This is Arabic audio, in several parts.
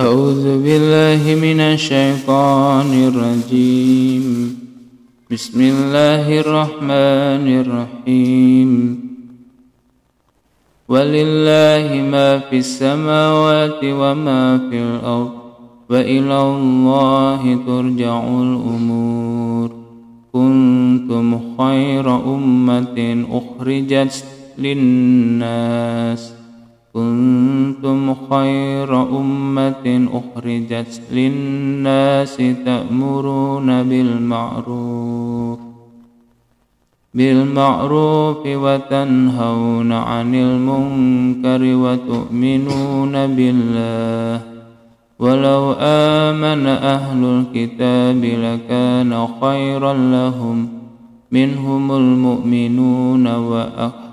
أعوذ بالله من الشيطان الرجيم. بسم الله الرحمن الرحيم. ولله ما في السماوات وما في الأرض وإلى الله ترجع الأمور. كنتم خير أمة أخرجت للناس. كنتم خير أمة أخرجت للناس تأمرون بالمعروف بالمعروف وتنهون عن المنكر وتؤمنون بالله ولو آمن أهل الكتاب لكان خيرا لهم منهم المؤمنون وأكثر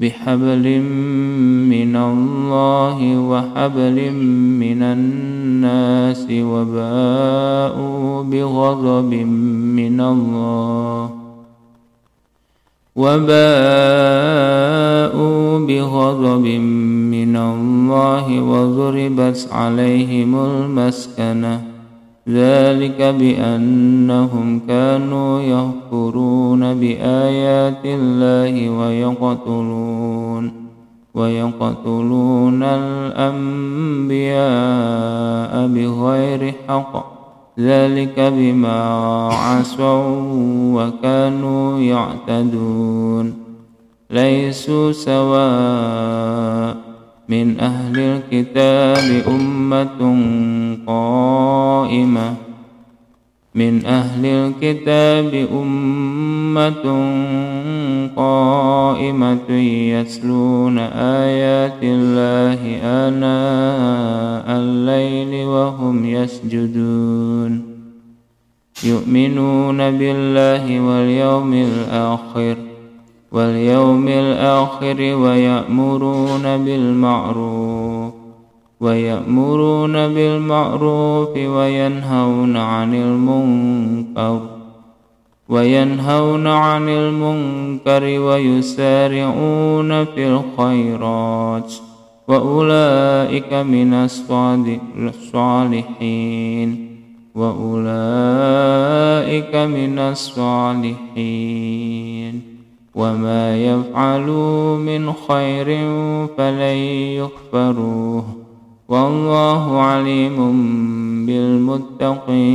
بحبل من الله وحبل من الناس وباءوا بغضب من الله وباءوا بغضب من الله وضربت عليهم المسكنة ذلك بأنهم كانوا يكفرون بآيات الله ويقتلون ويقتلون الأنبياء بغير حق. ذلك بما عصوا وكانوا يعتدون. ليسوا سواء من أهل الكتاب أمة قائمة من أهل الكتاب أمة قائمة يتلون آيات الله آناء الليل وهم يسجدون يؤمنون بالله واليوم الآخر واليوم الآخر ويأمرون بالمعروف ويأمرون بالمعروف وينهون عن المنكر وينهون عن المنكر ويسارعون في الخيرات وأولئك من الصالحين وأولئك من الصالحين وما يفعلوا من خير فلن يكفروه والله عليم بالمتقين.